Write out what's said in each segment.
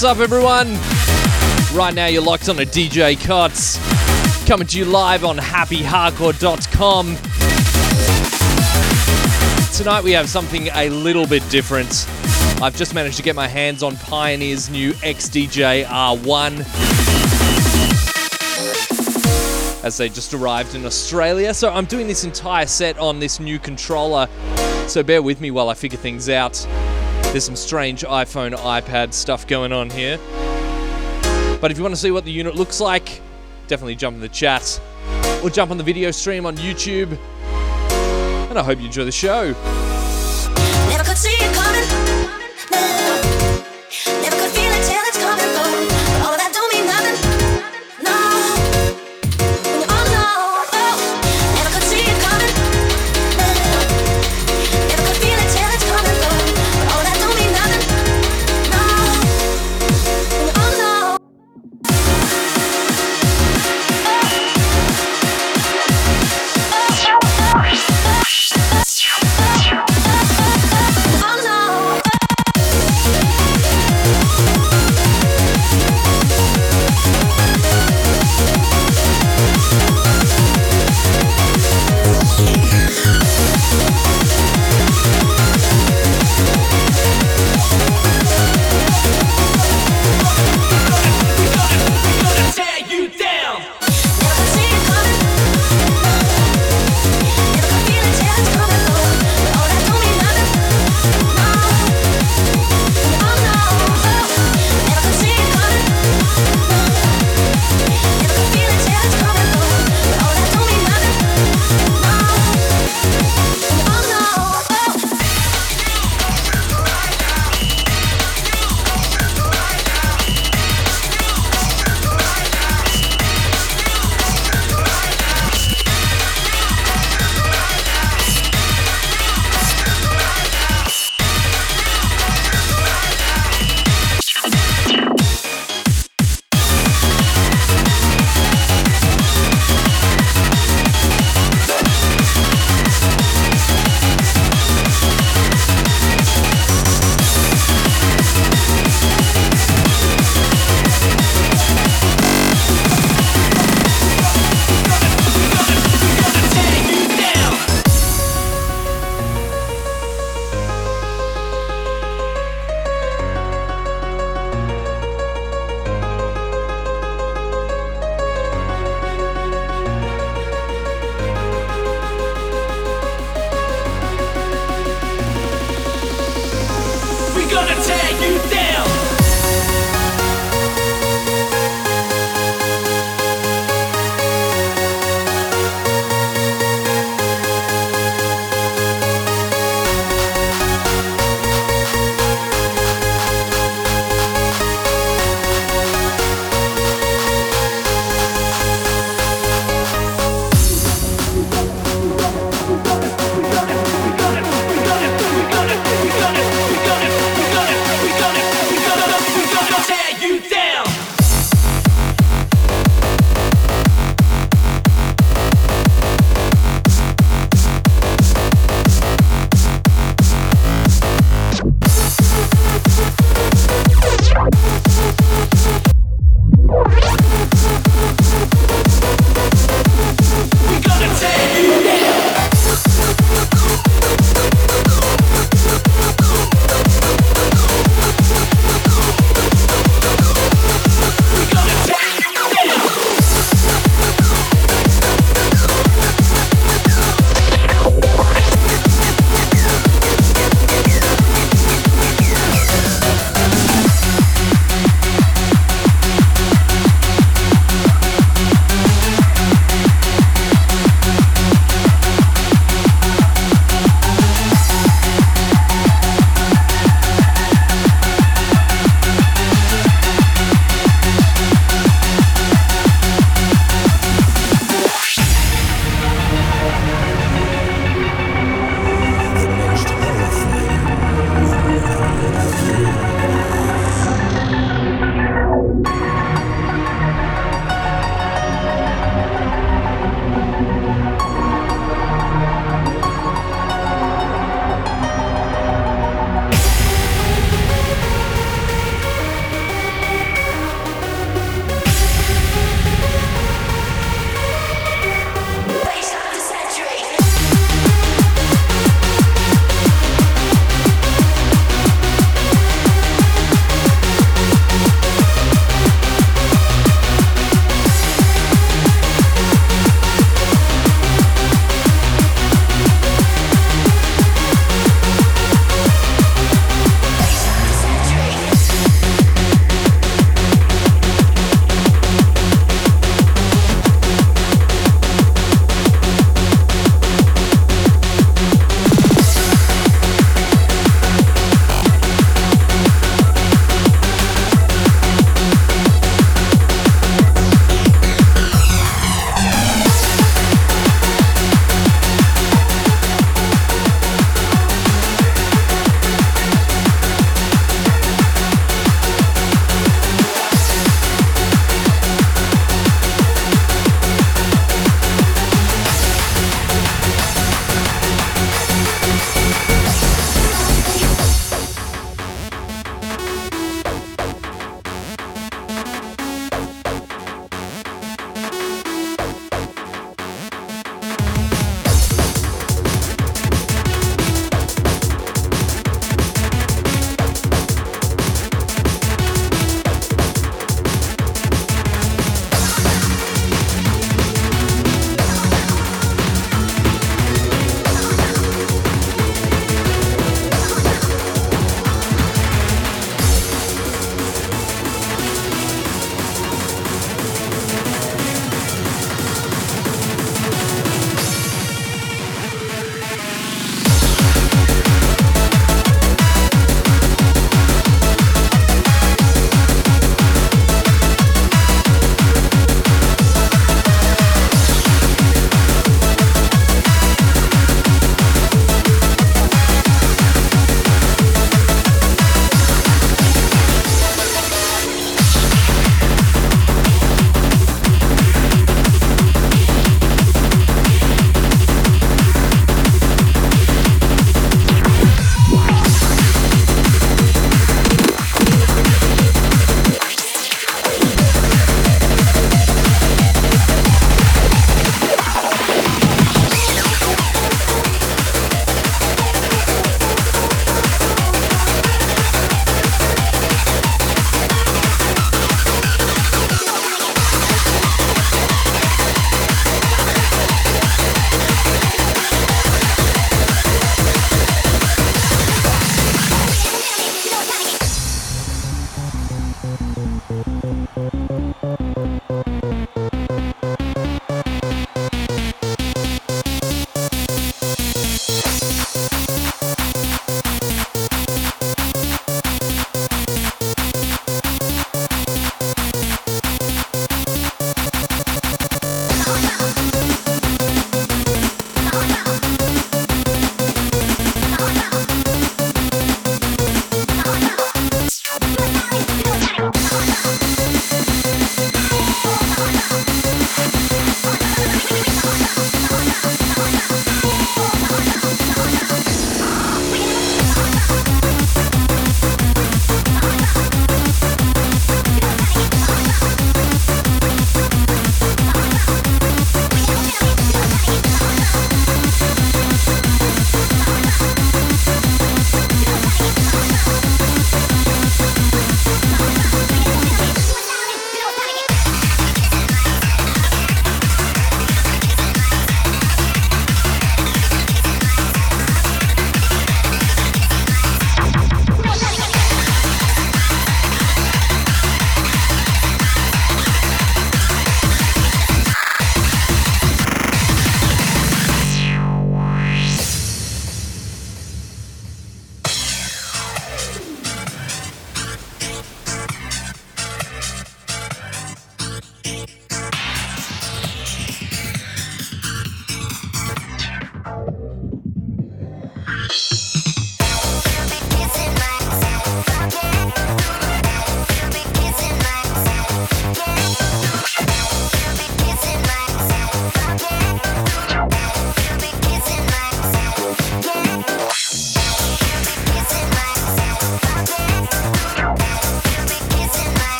What's up, everyone? Right now, you're locked on to DJ Cots, coming to you live on happyhardcore.com. Tonight, we have something a little bit different. I've just managed to get my hands on Pioneer's new XDJ R1 as they just arrived in Australia. So, I'm doing this entire set on this new controller. So, bear with me while I figure things out. There's some strange iPhone, iPad stuff going on here. But if you want to see what the unit looks like, definitely jump in the chat or jump on the video stream on YouTube. And I hope you enjoy the show.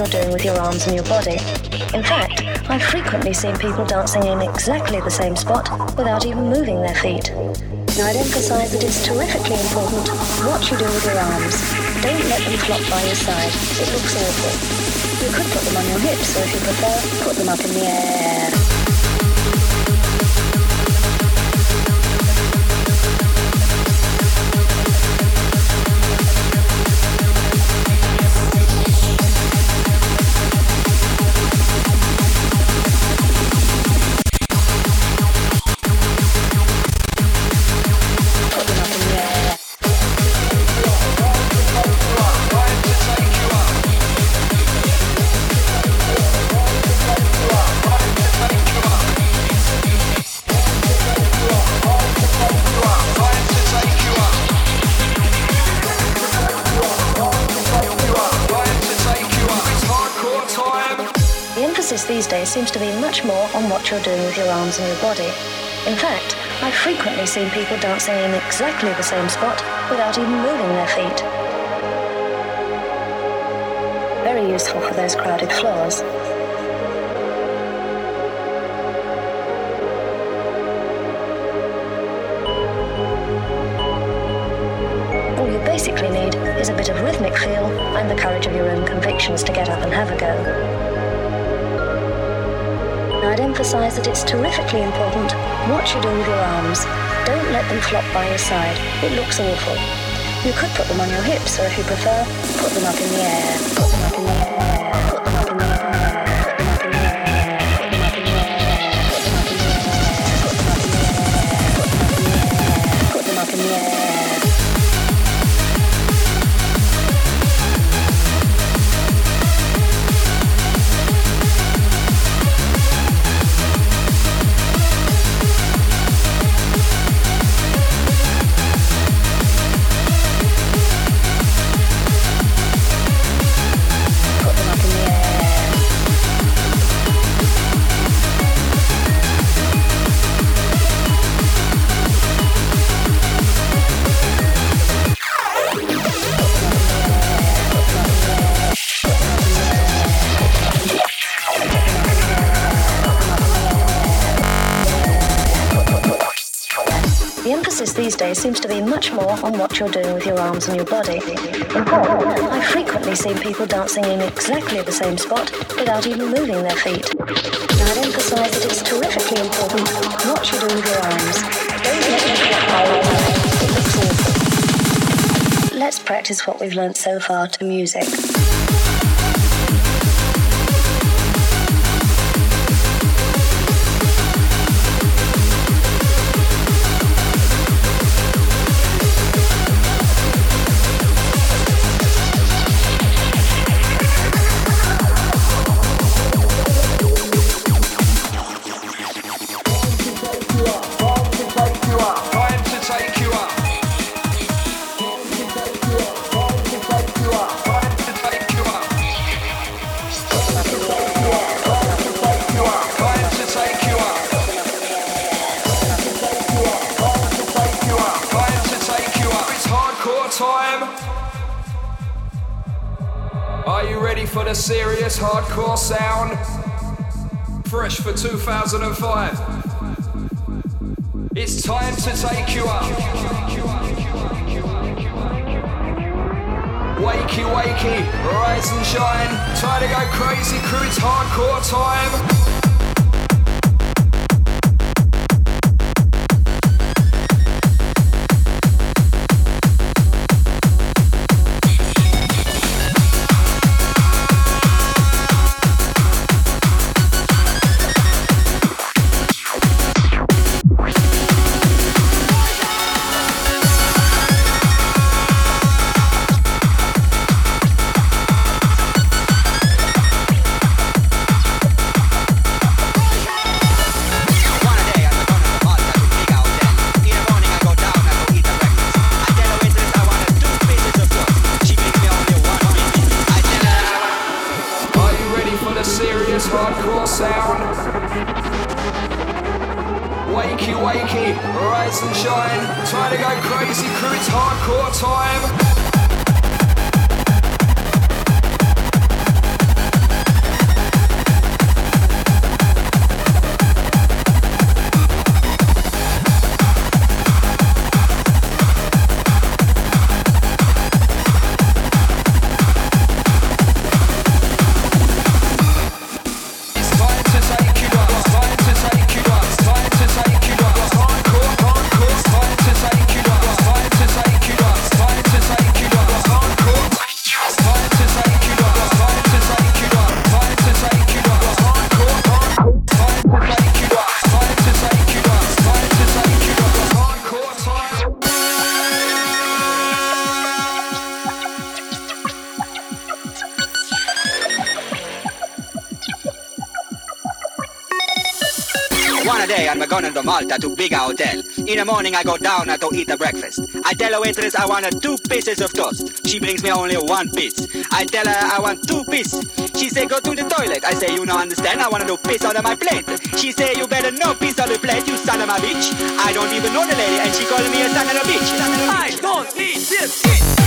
You're doing with your arms and your body. In fact, I've frequently seen people dancing in exactly the same spot without even moving their feet. Now, I'd emphasize that it's terrifically important what you do with your arms. Don't let them flop by your side. It looks awful. You could put them on your hips, or if you prefer, put them up in the air. You're doing with your arms and your body. In fact, I've frequently seen people dancing in exactly the same spot without even moving their feet. Very useful for those crowded floors. All you basically need is a bit of rhythmic feel and the courage of your own convictions to get up and have a go. Emphasize that it's terrifically important what you do with your arms. Don't let them flop by your side. It looks awful. You could put them on your hips, or if you prefer, put them up in the air. Put them up in the air. Seems to be much more on what you're doing with your arms and your body. I've frequently seen people dancing in exactly the same spot without even moving their feet. I'd emphasize that it's terrifically important what you do with your arms. Let's practice what we've learnt so far to music. To Malta to bigger hotel. In the morning I go down to eat a breakfast. I tell a waitress I want two pieces of toast. She brings me only one piece. I tell her I want two pieces. She say go to the toilet. I say you don't understand. I want to piss on my plate. She say you better no piss on the plate, you son of a bitch. I don't even know the lady and she calling me a son of a bitch. I don't need this.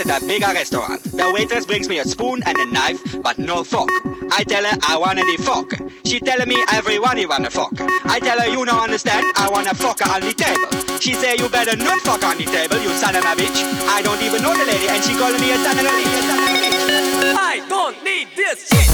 At a bigger restaurant. The waitress brings me a spoon and a knife, but no fork. I tell her I wanna the fork. She telling me everyone you want a fork. I tell her you don't understand, I want a fork on the table. She say you better not fuck on the table, you son of a bitch. I don't even know the lady and she calling me a son of a bitch. I don't need this shit.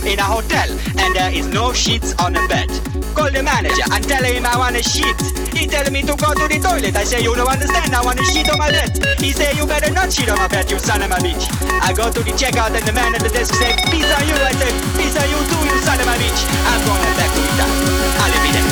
In a hotel, and there is no sheets on the bed. Call the manager and tell him I want a sheet. He tell me to go to the toilet. I say you don't understand. I want a sheet on my bed. He say you better not sheet on my bed, you son of a bitch. I go to the checkout and the man at the desk say peace on you. I say peace on you too, you son of a bitch. I'm going back to Italy. I'll be there.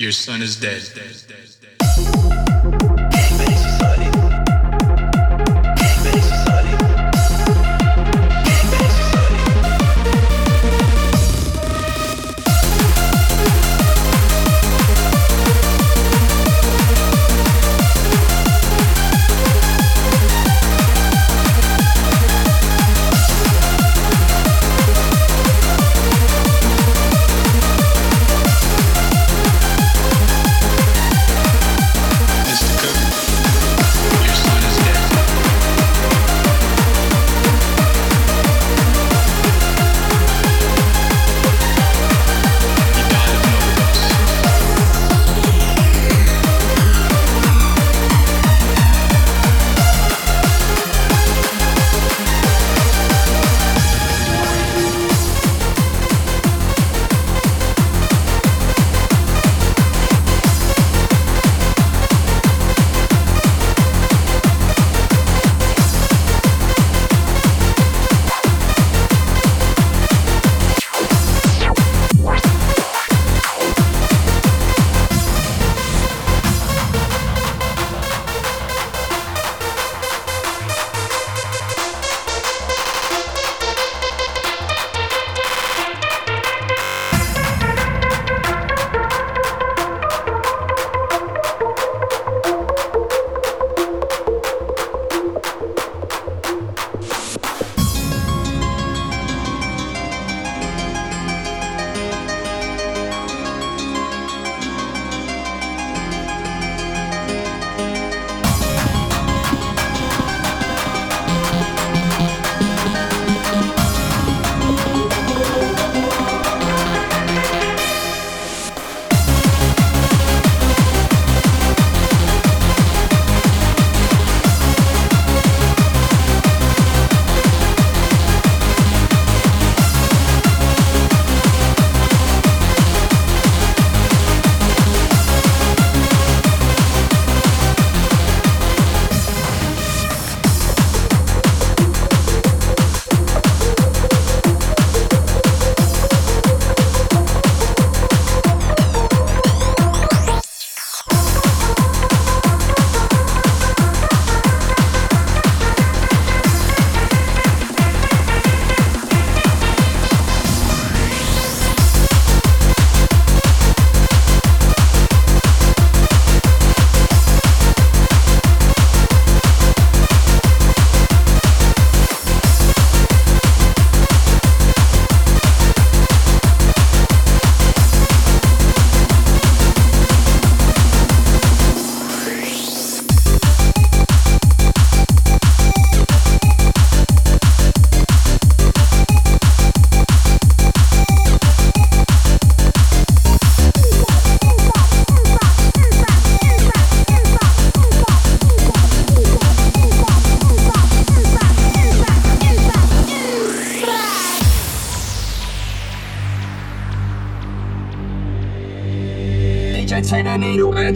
Your son is dead.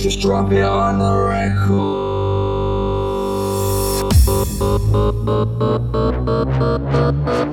just drop it on the record.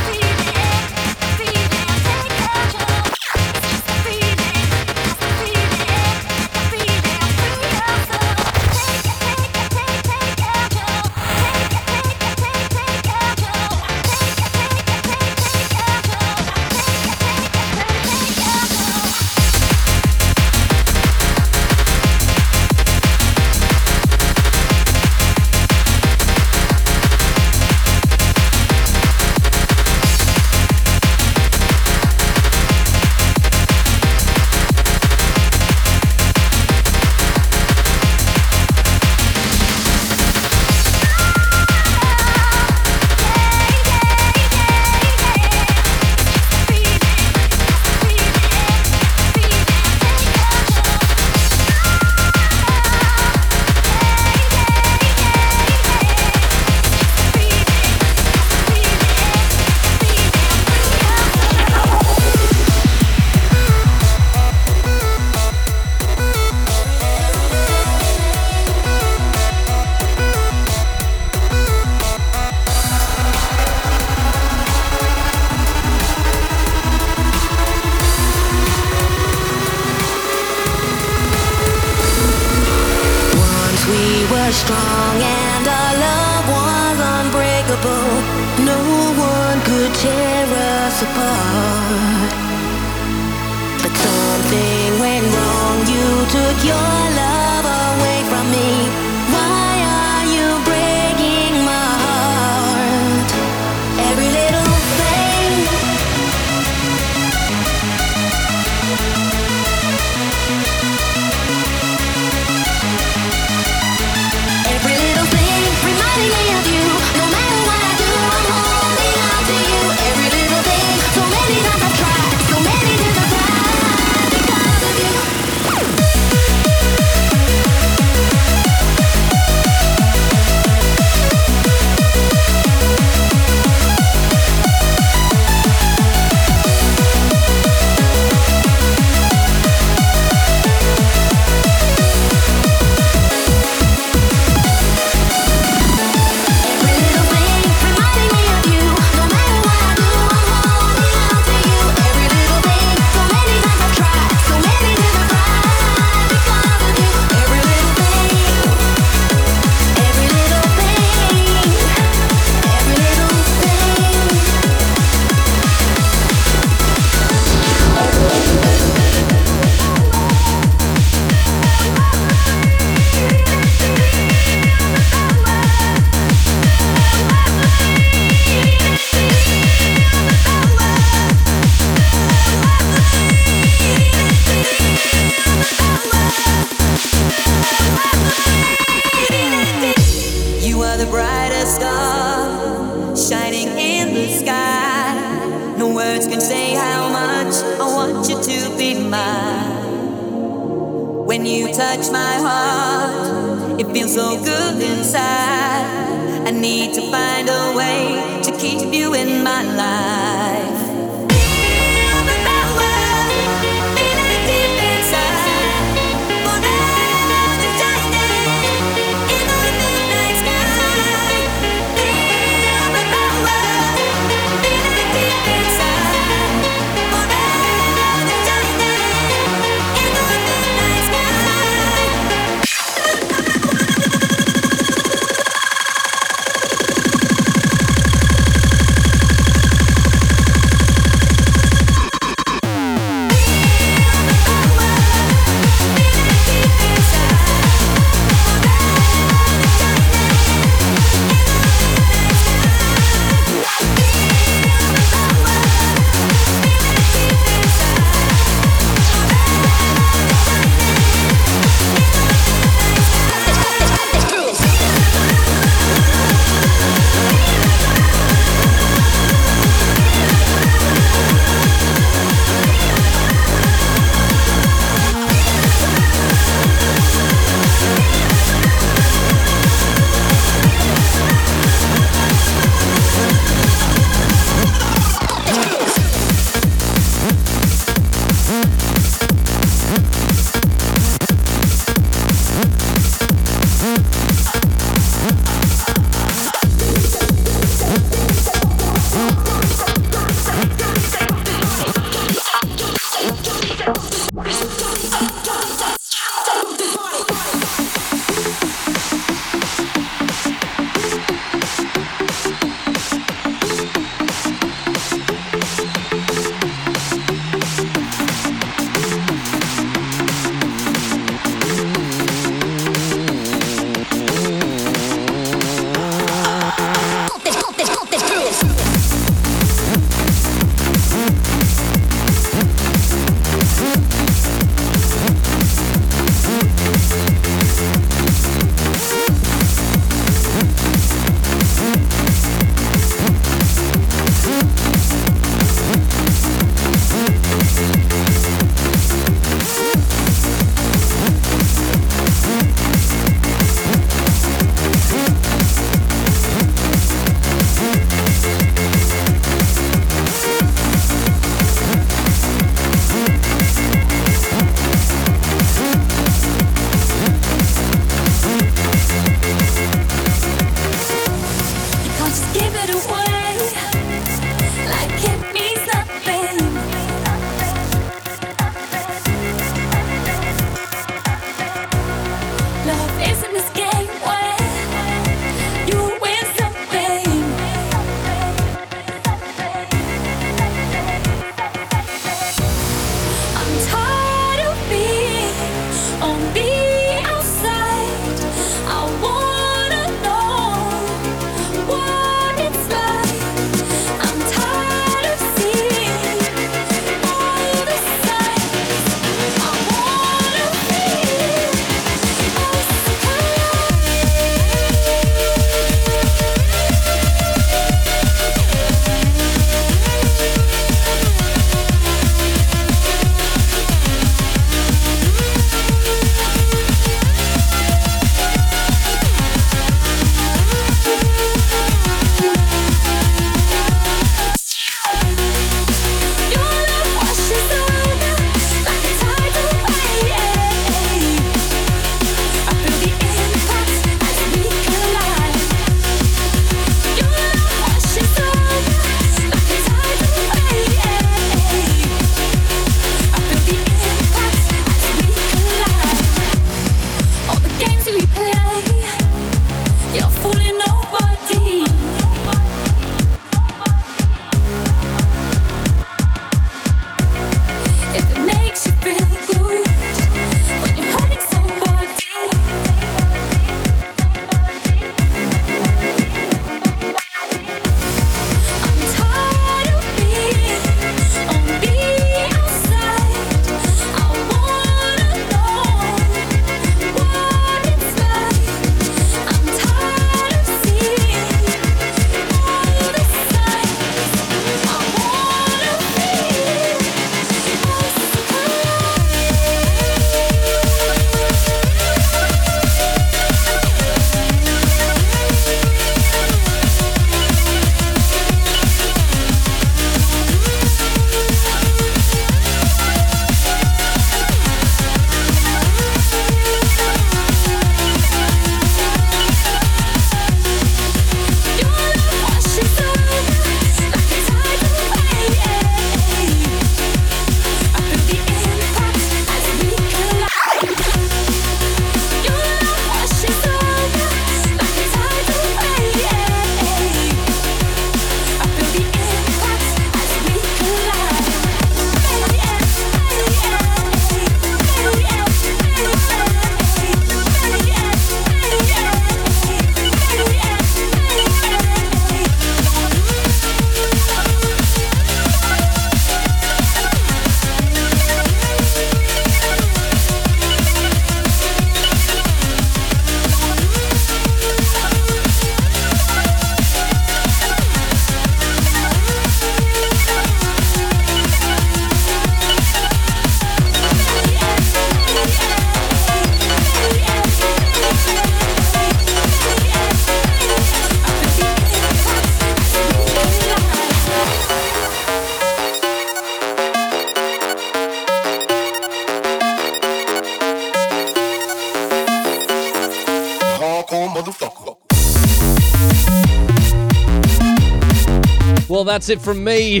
Well, that's it from me.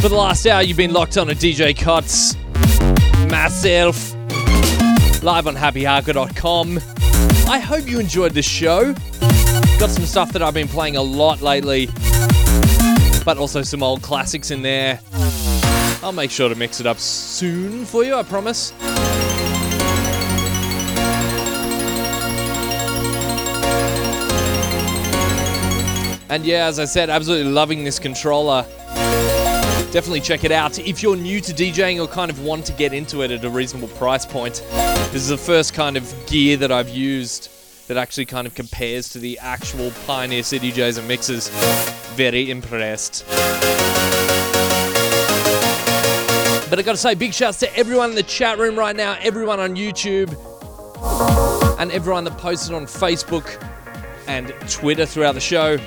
For the last hour, you've been locked on a DJ Cuts. Myself. Live on happyhardcore.com. I hope you enjoyed this show. Got some stuff that I've been playing a lot lately, but also some old classics in there. I'll make sure to mix it up soon for you, I promise. And yeah, as I said, absolutely loving this controller. Definitely check it out. If you're new to DJing or kind of want to get into it at a reasonable price point, this is the first kind of gear that I've used that actually kind of compares to the actual Pioneer CDJs and mixers. Very impressed. But I gotta say, big shouts to everyone in the chat room right now, everyone on YouTube, and everyone that posted on Facebook and Twitter throughout the show.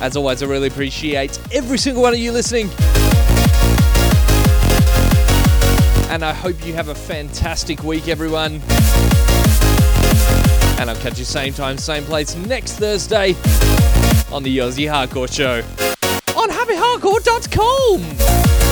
As always, I really appreciate every single one of you listening. And I hope you have a fantastic week, everyone. And I'll catch you same time, same place next Thursday on the Aussie Hardcore Show on happyhardcore.com.